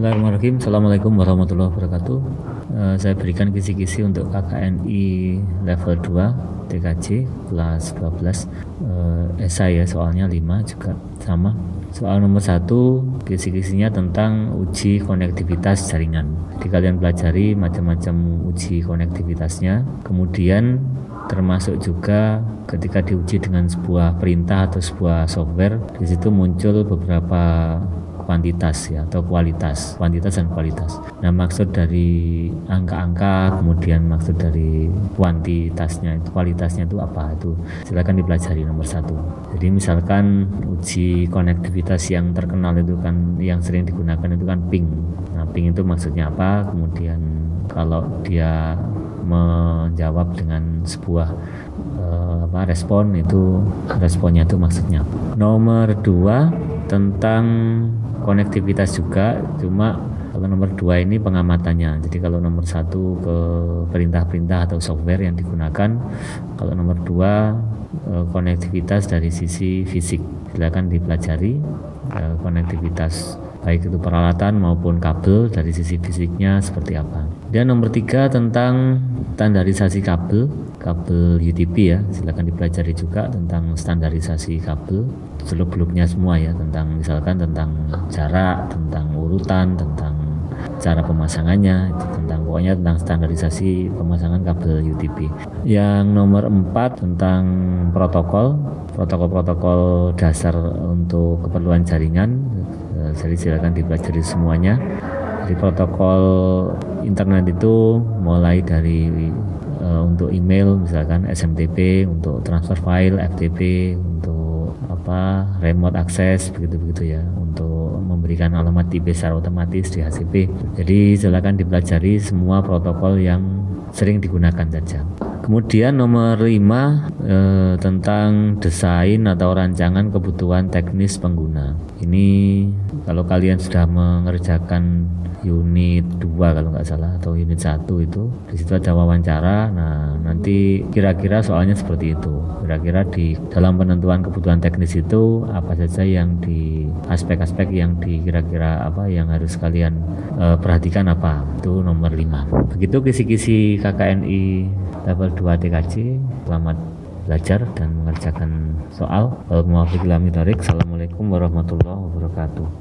Bismillahirrahmanirrahim. Assalamualaikum warahmatullahi wabarakatuh. Uh, saya berikan kisi-kisi untuk KKNI level 2 TKJ kelas 12 uh, esai ya soalnya 5 juga sama. Soal nomor satu kisi-kisinya tentang uji konektivitas jaringan. Jadi kalian pelajari macam-macam uji konektivitasnya. Kemudian termasuk juga ketika diuji dengan sebuah perintah atau sebuah software di situ muncul beberapa kuantitas ya atau kualitas kuantitas dan kualitas. Nah maksud dari angka-angka kemudian maksud dari kuantitasnya itu kualitasnya itu apa? Itu silakan dipelajari nomor satu. Jadi misalkan uji konektivitas yang terkenal itu kan yang sering digunakan itu kan ping. Nah ping itu maksudnya apa? Kemudian kalau dia menjawab dengan sebuah uh, apa respon itu responnya itu maksudnya nomor dua tentang konektivitas juga cuma kalau nomor dua ini pengamatannya. Jadi kalau nomor satu ke perintah-perintah atau software yang digunakan kalau nomor dua eh, konektivitas dari sisi fisik. Silakan dipelajari eh, konektivitas baik itu peralatan maupun kabel dari sisi fisiknya seperti apa. Dan nomor tiga tentang standarisasi kabel, kabel UTP ya, silakan dipelajari juga tentang standarisasi kabel seluk-beluknya semua ya, tentang misalkan tentang jarak, tentang urutan, tentang cara pemasangannya, tentang pokoknya tentang standarisasi pemasangan kabel UTP. Yang nomor empat tentang protokol, protokol-protokol dasar untuk keperluan jaringan jadi silakan dipelajari semuanya. Jadi protokol internet itu mulai dari uh, untuk email misalkan SMTP untuk transfer file FTP untuk apa remote access begitu begitu ya. Untuk memberikan alamat IP secara otomatis di HCP jadi silakan dipelajari semua protokol yang sering digunakan saja Kemudian nomor 5 eh, tentang desain atau rancangan kebutuhan teknis pengguna. Ini kalau kalian sudah mengerjakan unit 2 kalau nggak salah atau unit 1 itu di situ ada wawancara. Nah nanti kira-kira soalnya seperti itu. Kira-kira di dalam penentuan kebutuhan teknis itu apa saja yang di aspek-aspek yang di kira-kira apa yang harus kalian uh, perhatikan apa? Itu nomor 5 begitu kisi-kisi KKNI level 2 TKJ selamat belajar dan mengerjakan soal. Assalamualaikum warahmatullahi wabarakatuh.